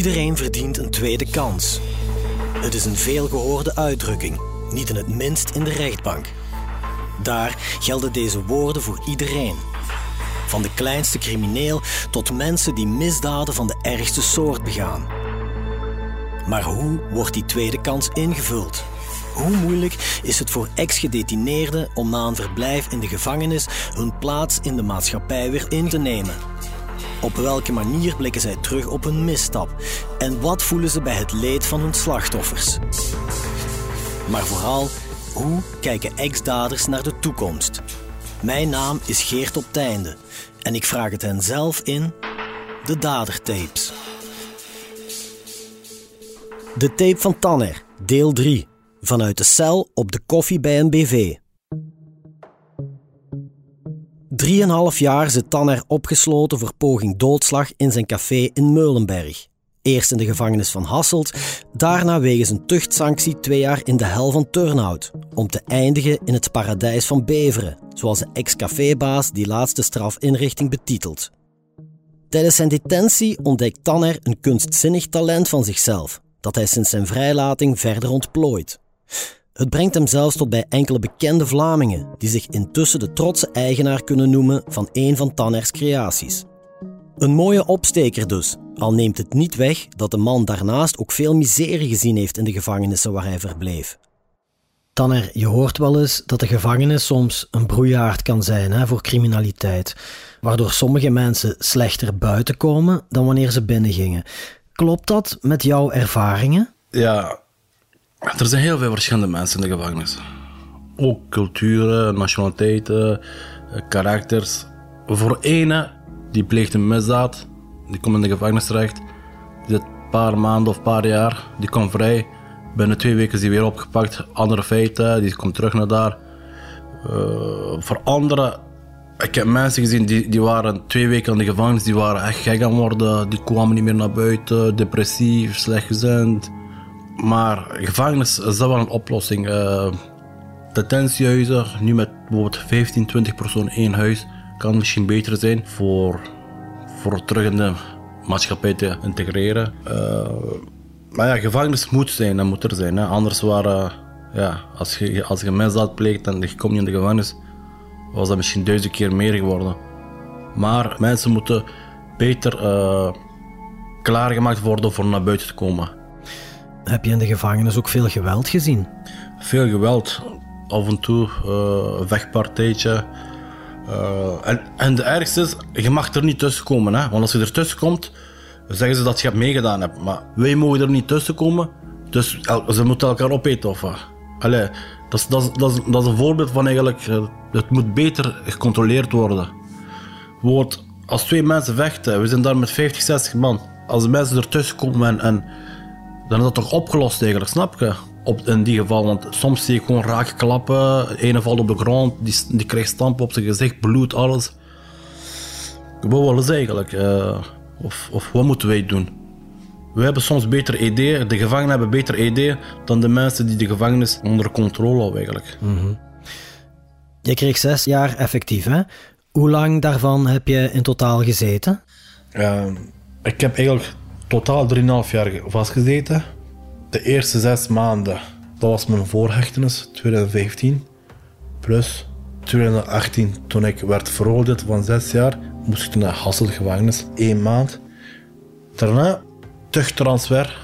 Iedereen verdient een tweede kans. Het is een veelgehoorde uitdrukking, niet in het minst in de rechtbank. Daar gelden deze woorden voor iedereen. Van de kleinste crimineel tot mensen die misdaden van de ergste soort begaan. Maar hoe wordt die tweede kans ingevuld? Hoe moeilijk is het voor ex-gedetineerden om na een verblijf in de gevangenis hun plaats in de maatschappij weer in te nemen? Op welke manier blikken zij terug op hun misstap? En wat voelen ze bij het leed van hun slachtoffers? Maar vooral, hoe kijken ex-daders naar de toekomst? Mijn naam is Geert op Teinde en ik vraag het hen zelf in de Dadertapes. De tape van Tanner, deel 3. Vanuit de cel op de koffie bij een BV. Drieënhalf jaar zit Tanner opgesloten voor poging doodslag in zijn café in Meulenberg. Eerst in de gevangenis van Hasselt, daarna wegens een tuchtsanctie twee jaar in de hel van Turnhout, om te eindigen in het paradijs van Beveren, zoals de ex-cafébaas die laatste strafinrichting betitelt. Tijdens zijn detentie ontdekt Tanner een kunstzinnig talent van zichzelf, dat hij sinds zijn vrijlating verder ontplooit. Het brengt hem zelfs tot bij enkele bekende Vlamingen, die zich intussen de trotse eigenaar kunnen noemen van een van Tanners creaties. Een mooie opsteker dus, al neemt het niet weg dat de man daarnaast ook veel miserie gezien heeft in de gevangenissen waar hij verbleef. Tanner, je hoort wel eens dat de gevangenis soms een broeiaard kan zijn hè, voor criminaliteit, waardoor sommige mensen slechter buiten komen dan wanneer ze binnengingen. Klopt dat met jouw ervaringen? Ja, er zijn heel veel verschillende mensen in de gevangenis. Ook culturen, nationaliteiten, eh, karakters. Voor ene, die pleegt een misdaad, die komt in de gevangenis terecht, die zit een paar maanden of een paar jaar, die komt vrij. Binnen twee weken is hij weer opgepakt, andere feiten, die komt terug naar daar. Uh, voor anderen, ik heb mensen gezien die, die waren twee weken in de gevangenis, die waren echt gek aan worden, die kwamen niet meer naar buiten, depressief, slechtgezind. Maar gevangenis is dat wel een oplossing. Uh, detentiehuizen, nu met bijvoorbeeld 15, 20 personen één huis, kan misschien beter zijn voor, voor terug in de maatschappij te integreren. Uh, maar ja, gevangenis moet zijn, dat moet er zijn. Hè. Anders waren, ja, als je, als je misdaad pleegt en je komt niet in de gevangenis, was dat misschien duizend keer meer geworden. Maar mensen moeten beter uh, klaargemaakt worden voor naar buiten te komen. Heb je in de gevangenis ook veel geweld gezien? Veel geweld. Af en toe uh, wegpartijtje. Uh, en, en de ergste is, je mag er niet tussen komen. Hè? Want als je er tussen komt, zeggen ze dat je het meegedaan hebt. Maar wij mogen er niet tussen komen. Dus ze moeten elkaar opeten of wat. Allee, dat, is, dat, dat, dat is een voorbeeld van eigenlijk... Uh, het moet beter gecontroleerd worden. Wordt, als twee mensen vechten, we zijn daar met 50, 60 man. Als de mensen ertussen komen en, en dan is dat toch opgelost eigenlijk, snap je? Op, in die geval, want soms zie je gewoon raak klappen. Ene valt op de grond, die, die krijgt stampen op zijn gezicht, bloed, alles. Wat willen ze eigenlijk? Uh, of, of wat moeten wij doen? We hebben soms beter ideeën, de gevangenen hebben beter ideeën dan de mensen die de gevangenis onder controle houden eigenlijk. Mm -hmm. Je kreeg zes jaar effectief, hè? Hoe lang daarvan heb je in totaal gezeten? Uh, ik heb eigenlijk totaal 3,5 jaar vastgezeten. De eerste zes maanden, dat was mijn voorhechtenis, 2015. Plus 2018, toen ik werd veroordeeld van zes jaar, moest ik naar Hasselt gevangenis, één maand. Daarna, tuchttransfer,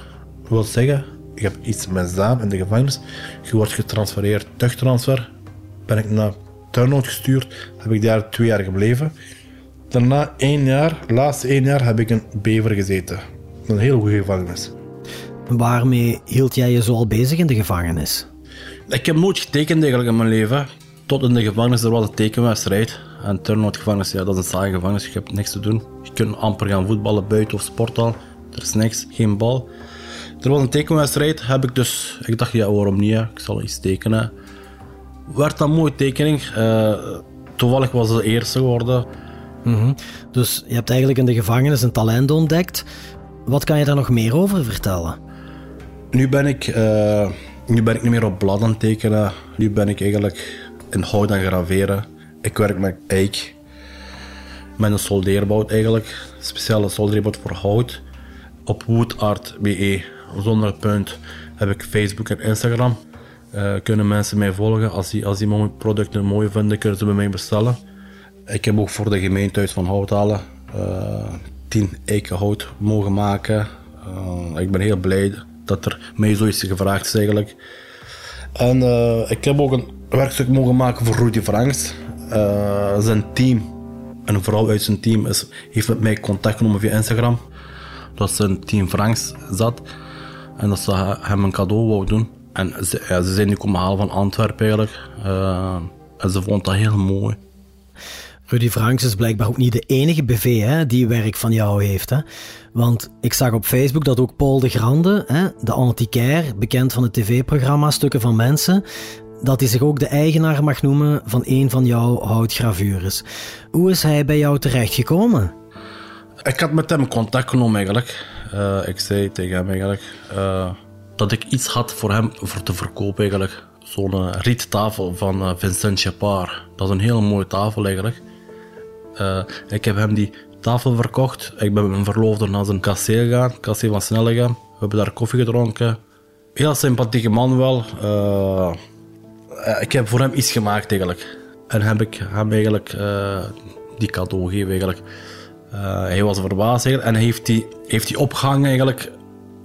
wil zeggen, ik heb iets misdaan in de gevangenis. Je wordt getransfereerd, tuchttransfer. Ben ik naar Turnhout gestuurd, heb ik daar twee jaar gebleven. Daarna één jaar, laatste één jaar, heb ik in Bever gezeten. Een heel goede gevangenis. Waarmee hield jij je zo al bezig in de gevangenis? Ik heb nooit getekend eigenlijk in mijn leven. Tot in de gevangenis, er was een tekenwedstrijd. En Turnhout gevangenis, ja, dat is een saaie gevangenis. Je hebt niks te doen. Je kunt amper gaan voetballen buiten of sporten. Er is niks, geen bal. Er was een tekenwedstrijd, heb ik dus... Ik dacht, ja, waarom niet? Ik zal iets tekenen. Werd een mooie tekening. Uh, toevallig was het de eerste geworden. Mm -hmm. Dus je hebt eigenlijk in de gevangenis een talent ontdekt. Wat kan je daar nog meer over vertellen? Nu ben ik, uh, nu ben ik niet meer op blad aan tekenen. Nu ben ik eigenlijk in hout aan graveren. Ik werk met eik. Met een soldeerbout eigenlijk. Speciale soldeerbout voor hout. op woodart.be. Zonder punt heb ik Facebook en Instagram. Uh, kunnen mensen mij volgen. Als die, als die producten mooi vinden, kunnen ze bij mij bestellen. Ik heb ook voor de gemeentehuis van Houthalen uh, 10 eikenhout mogen maken. Uh, ik ben heel blij dat er mij zoiets gevraagd is eigenlijk. En uh, ik heb ook een werkstuk mogen maken voor Rudy Franks. Uh, zijn team, een vrouw uit zijn team, heeft met mij contact genomen via Instagram. Dat zijn team Franks zat. En dat ze hem een cadeau wou doen. En ze, ze zijn nu komen halen van Antwerpen eigenlijk. En ze vond dat heel mooi. Rudy Franks is blijkbaar ook niet de enige BV hè, die werk van jou heeft. Hè? Want ik zag op Facebook dat ook Paul de Grande, hè, de antiquaire, bekend van het tv-programma Stukken van Mensen, dat hij zich ook de eigenaar mag noemen van een van jouw houtgravures. Hoe is hij bij jou terechtgekomen? Ik had met hem contact genomen eigenlijk. Uh, ik zei tegen hem eigenlijk uh, dat ik iets had voor hem voor te verkopen eigenlijk. Zo'n uh, riettafel van Vincent Chapard. Dat is een hele mooie tafel eigenlijk. Ik heb hem die tafel verkocht. Ik ben met mijn verloofde naar zijn kasteel gegaan, kasteel van Snellegem. We hebben daar koffie gedronken. Heel sympathieke man wel. ik heb voor hem iets gemaakt eigenlijk. En heb ik hem eigenlijk die cadeau gegeven eigenlijk. Hij was verbaasd eigenlijk, en heeft die, heeft die opgehangen eigenlijk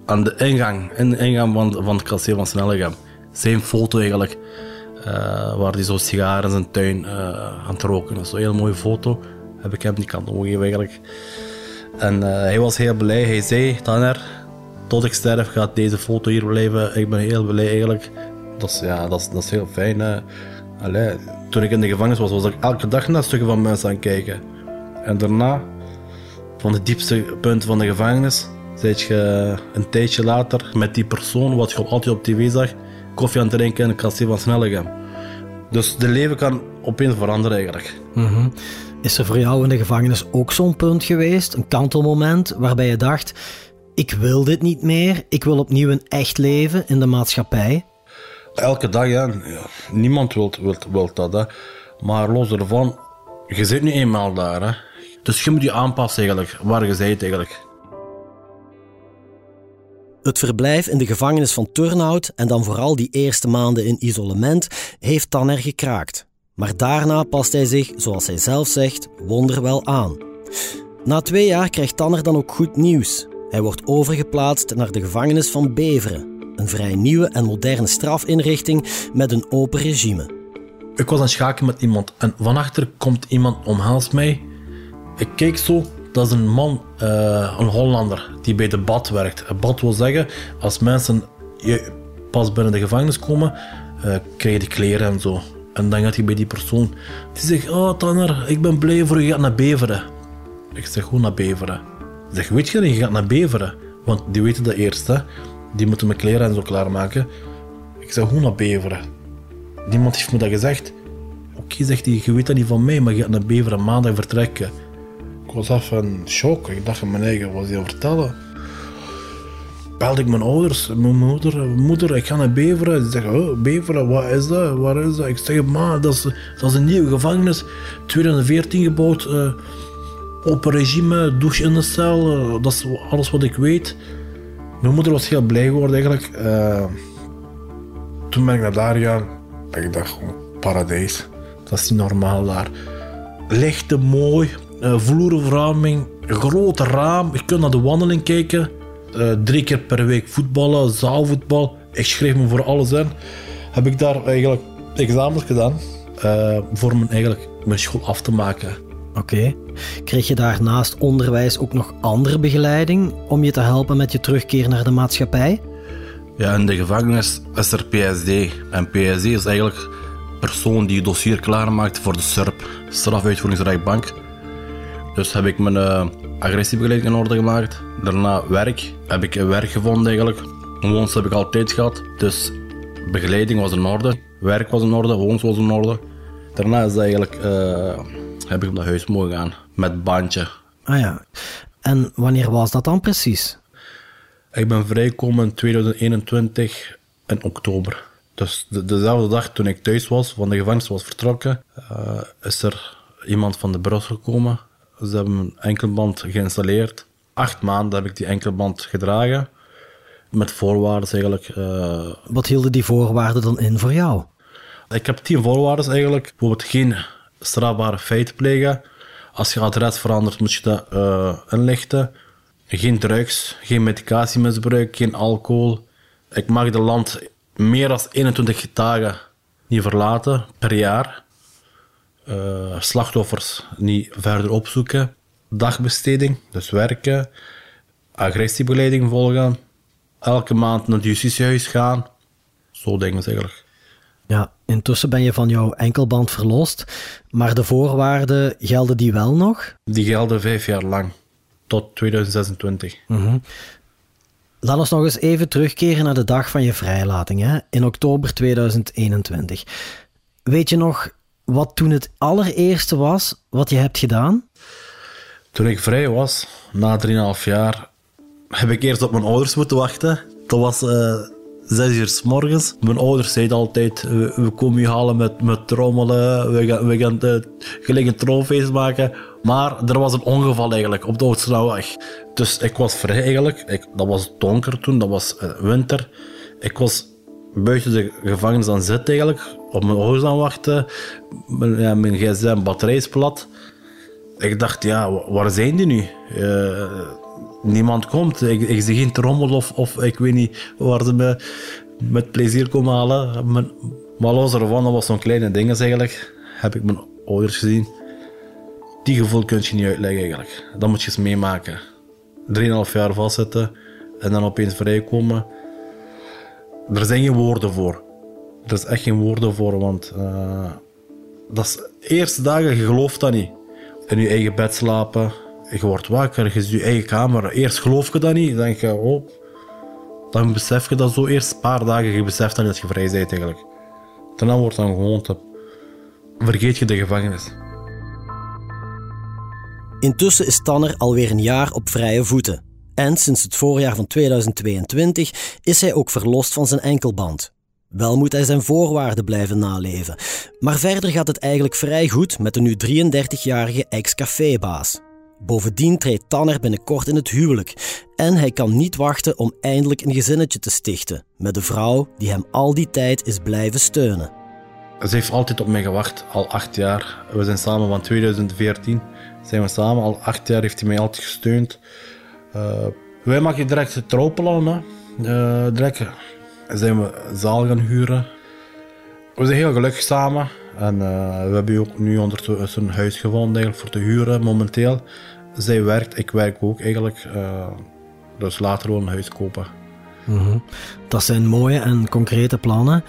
aan de ingang, in ingang van, van het kasteel van Snellegem. Zijn foto eigenlijk, waar hij zo sigaren in zijn tuin uh, aan het roken is. Zo'n heel mooie foto. Heb ik hem die kant gegeven eigenlijk. En hij was heel blij. Hij zei, Tanner, tot ik sterf gaat deze foto hier blijven. Ik ben heel blij eigenlijk. Dat is, ja, dat is, dat is heel fijn. Toen ik in de gevangenis was, was ik elke dag naar stukken van mensen aan het kijken. En daarna van de diepste punten van de gevangenis. Zet je een tijdje later met die persoon, wat je altijd op tv zag, koffie aan het drinken in een kasteel van Snellegem. Dus de leven kan opeens veranderen eigenlijk. Mm Is er voor jou in de gevangenis ook zo'n punt geweest, een kantelmoment, waarbij je dacht: ik wil dit niet meer, ik wil opnieuw een echt leven in de maatschappij? Elke dag, ja. Niemand wil, wil, wil dat. Hè. Maar los ervan, je zit nu eenmaal daar. Hè. Dus je moet je aanpassen eigenlijk, waar je bent eigenlijk. Het verblijf in de gevangenis van Turnhout en dan vooral die eerste maanden in isolement heeft Tanner gekraakt. Maar daarna past hij zich, zoals hij zelf zegt, wonderwel aan. Na twee jaar krijgt Tanner dan ook goed nieuws. Hij wordt overgeplaatst naar de gevangenis van Beveren, een vrij nieuwe en moderne strafinrichting met een open regime. Ik was aan het schaken met iemand en van achter komt iemand omhelst mij ik keek zo, dat is een man, uh, een Hollander, die bij de bad werkt. Een bad wil zeggen, als mensen pas binnen de gevangenis komen, uh, krijg je die kleren en zo. En dan gaat hij bij die persoon, die zegt, oh Tanner, ik ben blij voor je, gaat naar Beveren. Ik zeg, hoe naar Beveren? Zeg, weet je dat je gaat naar Beveren? Want die weten dat eerst, hè. Die moeten mijn kleren en zo klaarmaken. Ik zeg, hoe naar Beveren? Niemand heeft me dat gezegd. Oké, zegt hij, je weet dat niet van mij, maar je gaat naar Beveren maandag vertrekken. Was even in shock. Ik dacht in mijn eigen, wat hij vertellen? Belde ik mijn ouders, mijn moeder, moeder, ik ga naar Beveren. Ze zeggen, oh, Beveren, wat is dat? Waar is dat? Ik zeg, ma, dat is, dat is een nieuwe gevangenis, 2014 gebouwd, uh, open regime, douche in de cel, uh, dat is alles wat ik weet. Mijn moeder was heel blij geworden eigenlijk. Uh, toen ben ik naar daar gegaan. Ik dacht, paradijs. Dat is niet normaal daar. Lichte, mooi, uh, vloerverwarming, groot raam. Je kunt naar de wandeling kijken. Uh, drie keer per week voetballen, zaalvoetbal. Ik schreef me voor alles in. Heb ik daar eigenlijk examens gedaan. Uh, voor mijn, eigenlijk, mijn school af te maken. Oké. Okay. Kreeg je daarnaast onderwijs ook nog andere begeleiding om je te helpen met je terugkeer naar de maatschappij? Ja, in de gevangenis is er PSD. En PSD is eigenlijk de persoon die je dossier klaarmaakt voor de SURP, strafuitvoeringsrechtbank. Dus heb ik mijn uh, agressiebegeleiding in orde gemaakt. Daarna werk. Heb ik werk gevonden eigenlijk. Woons heb ik altijd gehad. Dus begeleiding was in orde. Werk was in orde. Woons was in orde. Daarna is eigenlijk, uh, heb ik naar huis mogen gaan. Met bandje. Ah ja. En wanneer was dat dan precies? Ik ben vrijgekomen in 2021 in oktober. Dus de, dezelfde dag toen ik thuis was, van de gevangenis was vertrokken, uh, is er iemand van de brug gekomen ze hebben een enkelband geïnstalleerd. acht maanden heb ik die enkelband gedragen. Met voorwaarden eigenlijk. Uh, Wat hielden die voorwaarden dan in voor jou? Ik heb tien voorwaarden eigenlijk. Bijvoorbeeld geen strafbare feiten plegen. Als je adres verandert, moet je dat uh, inlichten. Geen drugs, geen medicatiemisbruik, geen alcohol. Ik mag het land meer dan 21 dagen niet verlaten per jaar. Uh, slachtoffers niet verder opzoeken. Dagbesteding, dus werken. Agressiebegeleiding volgen. Elke maand naar het justitiehuis gaan. Zo dingen eigenlijk. Ja, intussen ben je van jouw enkelband verlost, maar de voorwaarden gelden die wel nog? Die gelden vijf jaar lang, tot 2026. Mm Laat ons nog eens even terugkeren naar de dag van je vrijlating, hè? in oktober 2021. Weet je nog wat toen het allereerste was wat je hebt gedaan? Toen ik vrij was, na 3,5 jaar, heb ik eerst op mijn ouders moeten wachten. Dat was uh, zes uur s morgens. Mijn ouders zeiden altijd, we, komen je halen met, met trommelen, we gaan, we gaan de, gelijk een troonfeest maken. Maar er was een ongeval eigenlijk op de Oodsnelweg. Dus ik was vrij eigenlijk. Ik, dat was donker toen, dat was uh, winter. Ik was buiten de gevangenis aan zitten eigenlijk, op mijn ouders aan wachten. Mijn, ja, mijn gsm batterij is plat. Ik dacht, ja, waar zijn die nu? Uh, niemand komt. Ik, ik zie geen trommel of, of ik weet niet waar ze me met plezier komen halen. maar los ervan, dat was zo'n kleine ding eigenlijk. Heb ik mijn ouders gezien. Die gevoel kun je niet uitleggen eigenlijk. Dat moet je eens meemaken. Drieënhalf jaar vastzitten en dan opeens vrijkomen. Er zijn geen woorden voor. Er is echt geen woorden voor, want uh, dat is eerste dagen, je gelooft dat niet. In je eigen bed slapen, je wordt wakker, je ziet je eigen kamer. Eerst geloof je dat niet, dan denk je, oh, dan besef je dat zo eerst een paar dagen, je beseft dan dat je vrij bent eigenlijk. Daarna wordt dan gewoon te... vergeet je de gevangenis. Intussen is Tanner alweer een jaar op vrije voeten. En sinds het voorjaar van 2022 is hij ook verlost van zijn enkelband. Wel moet hij zijn voorwaarden blijven naleven. Maar verder gaat het eigenlijk vrij goed met de nu 33-jarige ex-cafébaas. Bovendien treedt Tanner binnenkort in het huwelijk en hij kan niet wachten om eindelijk een gezinnetje te stichten met de vrouw die hem al die tijd is blijven steunen. Ze heeft altijd op mij gewacht, al acht jaar. We zijn samen van 2014. Zijn we samen, al acht jaar heeft hij mij altijd gesteund. Uh, wij maken direct het trouwplan. Uh, direct zijn we een zaal gaan huren. We zijn heel gelukkig samen. En uh, we hebben ook nu ondertussen een huis gevonden eigenlijk, voor te huren momenteel. Zij werkt, ik werk ook eigenlijk. Uh, dus later wel een huis kopen. Mhm. Dat zijn mooie en concrete plannen.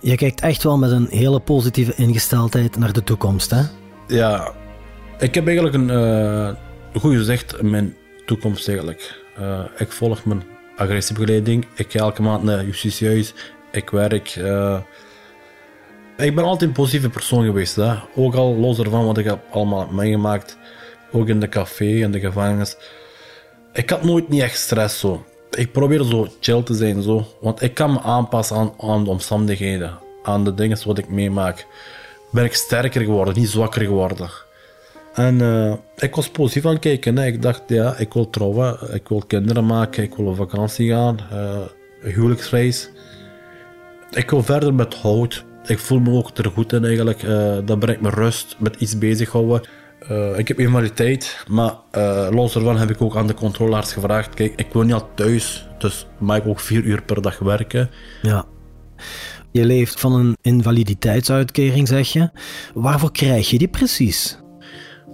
Je kijkt echt wel met een hele positieve ingesteldheid naar de toekomst, hè? Ja, ik heb eigenlijk een, uh, goed gezegd, mijn toekomst eigenlijk. Uh, ik volg mijn agressiebegeleiding. Ik ga elke maand naar justitiehuis. Ik werk. Uh, ik ben altijd een positieve persoon geweest. Hè? Ook al los ervan wat ik heb allemaal meegemaakt. Ook in de café, in de gevangenis. Ik had nooit niet echt stress zo. Ik probeer zo chill te zijn zo. Want ik kan me aanpassen aan, aan de omstandigheden. Aan de dingen wat ik meemaak. Ben ik sterker geworden, niet zwakker geworden. En uh, ik was positief aan het kijken. Ik dacht, ja, ik wil trouwen, ik wil kinderen maken, ik wil op vakantie gaan, uh, huwelijksreis. Ik wil verder met hout. Ik voel me ook er goed in eigenlijk. Uh, dat brengt me rust, met iets bezighouden. Uh, ik heb invaliditeit, maar los ervan heb ik ook aan de controlaars gevraagd. Kijk, ik woon niet al thuis, dus mag ik ook vier uur per dag werken. Ja. Je leeft van een invaliditeitsuitkering, zeg je. Waarvoor krijg je die precies?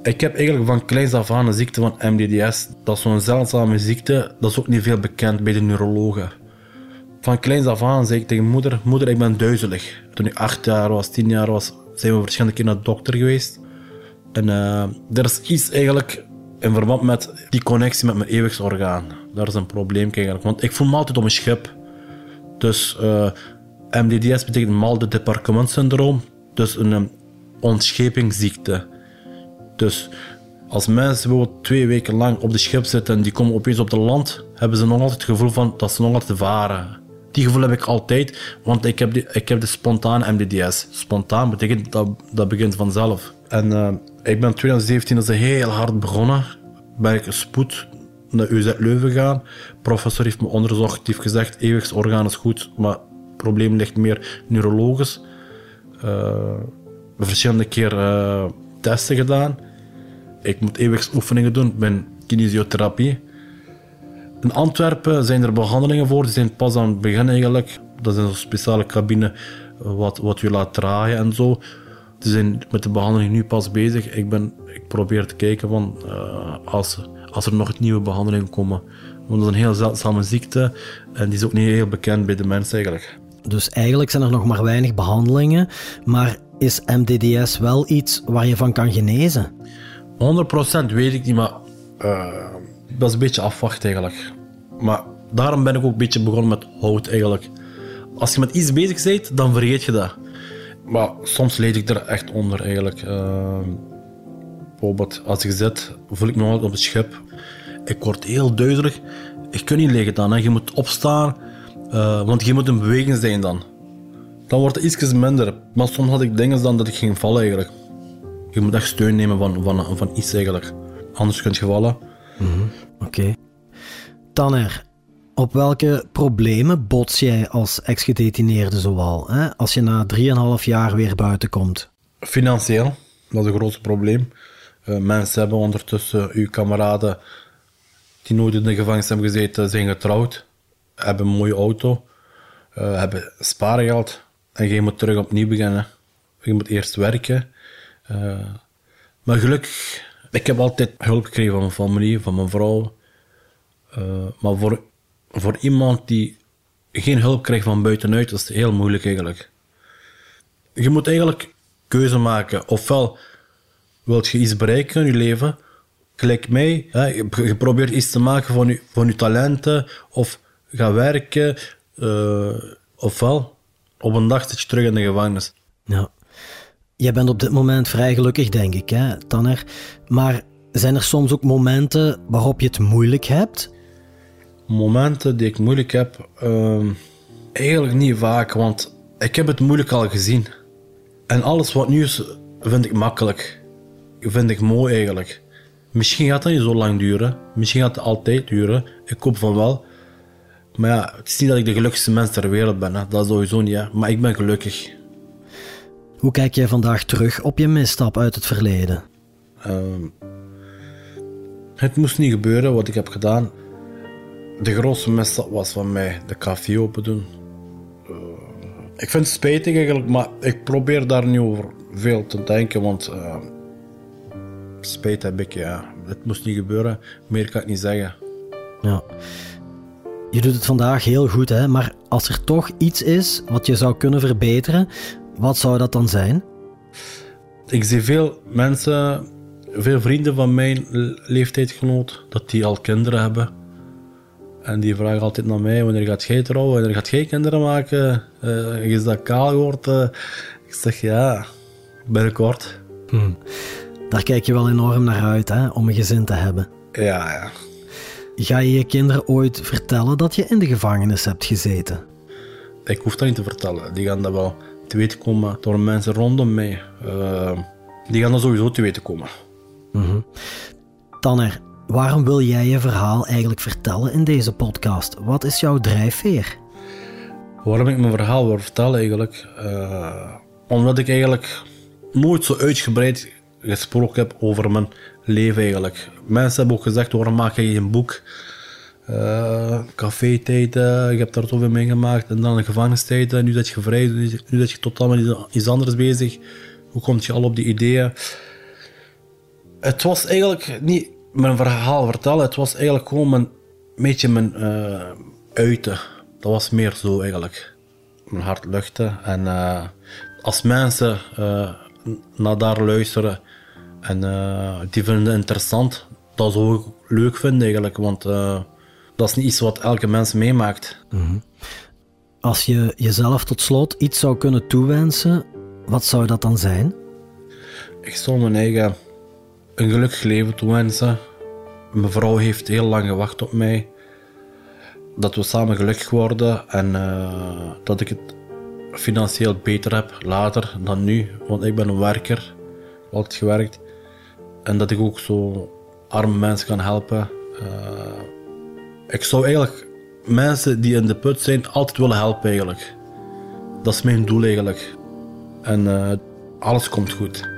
Ik heb eigenlijk van kleins af aan een ziekte van MDDS. Dat is zo'n zeldzame ziekte, dat is ook niet veel bekend bij de neurologen. Van kleins af aan zei ik tegen moeder, moeder ik ben duizelig. Toen ik acht jaar was, tien jaar was, zijn we verschillende keer naar de dokter geweest. En uh, er is iets eigenlijk in verband met die connectie met mijn eeuwigsorgaan. Daar is een probleem eigenlijk. Want ik voel me altijd op een schip. Dus uh, MDDS betekent malde departement syndroom. Dus een um, ontschepingsziekte. Dus als mensen bijvoorbeeld twee weken lang op de schip zitten en die komen opeens op de land, hebben ze nog altijd het gevoel van dat ze nog altijd varen. Die gevoel heb ik altijd, want ik heb, ik heb de spontane MDDS. Spontaan betekent dat dat begint vanzelf. En uh, ik ben 2017 dat heel hard begonnen. Ben ik spoed naar UZ Leuven gaan. professor heeft me onderzocht, heeft gezegd, eeuwigsorgaan is goed, maar het probleem ligt meer neurologisch. Uh, verschillende keer uh, testen gedaan. Ik moet eeuwigsoefeningen doen, ben kinesiotherapie. In Antwerpen zijn er behandelingen voor, die zijn pas aan het begin eigenlijk. Dat is een speciale cabine wat, wat je laat draaien en zo. Ze zijn met de behandeling nu pas bezig. Ik, ben, ik probeer te kijken van, uh, als, als er nog nieuwe behandelingen komen. Want dat is een heel zeldzame ziekte en die is ook niet heel bekend bij de mensen eigenlijk. Dus eigenlijk zijn er nog maar weinig behandelingen, maar is MDDS wel iets waar je van kan genezen? 100% weet ik niet, maar uh, dat is een beetje afwachten eigenlijk. Maar daarom ben ik ook een beetje begonnen met hout eigenlijk. Als je met iets bezig bent, dan vergeet je dat. Maar soms leed ik er echt onder eigenlijk. Uh, bijvoorbeeld als ik zit, voel ik me altijd op het schip. Ik word heel duizelig. Ik kan niet liggen dan. Hè. Je moet opstaan, uh, want je moet in beweging zijn dan. Dan wordt het iets minder. Maar soms had ik dingen dan dat ik ging vallen eigenlijk. Je moet echt steun nemen van, van, van iets eigenlijk. Anders kun je vallen. Mm Oké. Okay. Tanner, op welke problemen bots jij als ex-gedetineerde zoal, hè? als je na 3,5 jaar weer buiten komt? Financieel, dat is een groot probleem. Uh, mensen hebben ondertussen, uw kameraden die nooit in de gevangenis hebben gezeten, zijn getrouwd, hebben een mooie auto, uh, hebben spaargeld en je moet terug opnieuw beginnen. Je moet eerst werken. Uh, maar gelukkig, ik heb altijd hulp gekregen van mijn familie, van mijn vrouw. maar voor voor iemand die geen hulp krijgt van buitenuit, is het heel moeilijk eigenlijk. Je moet eigenlijk keuze maken. Ofwel wilt je iets bereiken in je leven, gelijk mij, hè, je probeert iets te maken van je, van je talenten, of ga werken, uh, ofwel op een dag zit je terug in de gevangenis. Ja. Jij bent op dit moment vrij gelukkig, denk ik, hè, Tanner. Maar zijn er soms ook momenten waarop je het moeilijk hebt? momenten die ik moeilijk heb, uh, eigenlijk niet vaak, want ik heb het moeilijk al gezien. En alles wat nu is, vind ik makkelijk. Vind ik mooi eigenlijk. Misschien gaat dat niet zo lang duren. Misschien gaat het altijd duren. Ik hoop van wel. Maar ja, het is niet dat ik de gelukkigste mens ter wereld ben. Dat is sowieso niet. Maar ik ben gelukkig. Hoe kijk jij vandaag terug op je misstap uit het verleden? Uh, het moest niet gebeuren wat ik heb gedaan. De grootste misstap was van mij de café open doen. Uh, ik vind het spijtig eigenlijk, maar ik probeer daar niet over veel te denken, want uh, spijt heb ik, ja. Het moest niet gebeuren, meer kan ik niet zeggen. Ja. Je doet het vandaag heel goed, hè? maar als er toch iets is wat je zou kunnen verbeteren, wat zou dat dan zijn? Ik zie veel mensen, veel vrienden van mijn leeftijdgenoot, dat die al kinderen hebben. En die vragen altijd naar mij, wanneer gaat jij trouwen, wanneer gaat jij kinderen maken? Uh, is dat kaal geworden? Ik zeg ja, binnenkort. Hm. Daar kijk je wel enorm naar uit, hè, om een gezin te hebben. Ja, ja. Ga je je kinderen ooit vertellen dat je in de gevangenis hebt gezeten? Ik hoef dat niet te vertellen. Die gaan dat wel te weten komen door mensen rondom mij. Uh, die gaan dat sowieso te weten komen. Mm Tanner, Waarom wil jij je verhaal eigenlijk vertellen in deze podcast? Wat is jouw drijfveer? Waarom ik mijn verhaal wil vertellen eigenlijk? Uh, omdat ik eigenlijk nooit zo uitgebreid gesproken heb over mijn leven eigenlijk. Mensen hebben ook gezegd, waarom maak je een boek? Uh, café-tijden, je hebt daar zoveel mee gemaakt. En dan een gevangenistijden, nu dat je vrij, nu dat je totaal met iets anders bezig. Hoe kom je al op die ideeën? Het was eigenlijk niet mijn verhaal vertellen. Het was eigenlijk gewoon een beetje mijn uh, uiten. Dat was meer zo eigenlijk. Mijn hart luchten. En uh, als mensen naar daar luisteren en die vinden het interessant, dat zou ik leuk vinden eigenlijk. Want dat is niet iets wat elke mens meemaakt. Mhm. Als je jezelf tot slot iets zou kunnen toewensen, wat zou dat dan zijn? Ik zou mijn eigen een gelukkig leven toewensen. Mijn vrouw heeft heel lang gewacht op mij. Dat we samen gelukkig worden en uh, dat ik het financieel beter heb later dan nu. Want ik ben een werker, altijd gewerkt. En dat ik ook zo arme mensen kan helpen. Eh, ik zou eigenlijk mensen die in de put zijn altijd willen helpen eigenlijk. Dat is mijn doel eigenlijk. En uh, alles komt goed.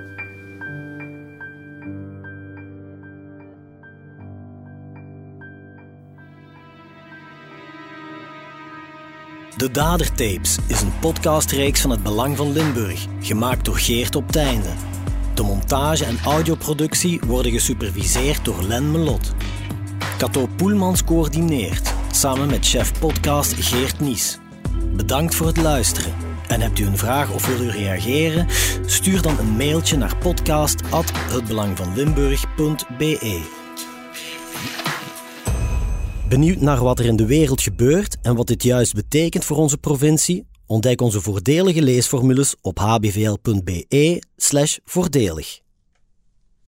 De Dadertapes is een podcastreeks van het Belang van Limburg, gemaakt door Geert op Teinde. De montage en audioproductie worden gesuperviseerd door Len Melot. Cato Poelmans coördineert, samen met chef podcast Geert Nies. Bedankt voor het luisteren. En hebt u een vraag of wil u reageren? Stuur dan een mailtje naar podcast.hetbelangvanlimburg.be. Benieuwd naar wat er in de wereld gebeurt en wat dit juist betekent voor onze provincie? Ontdek onze voordelige leesformules op hbvl.be/voordelig.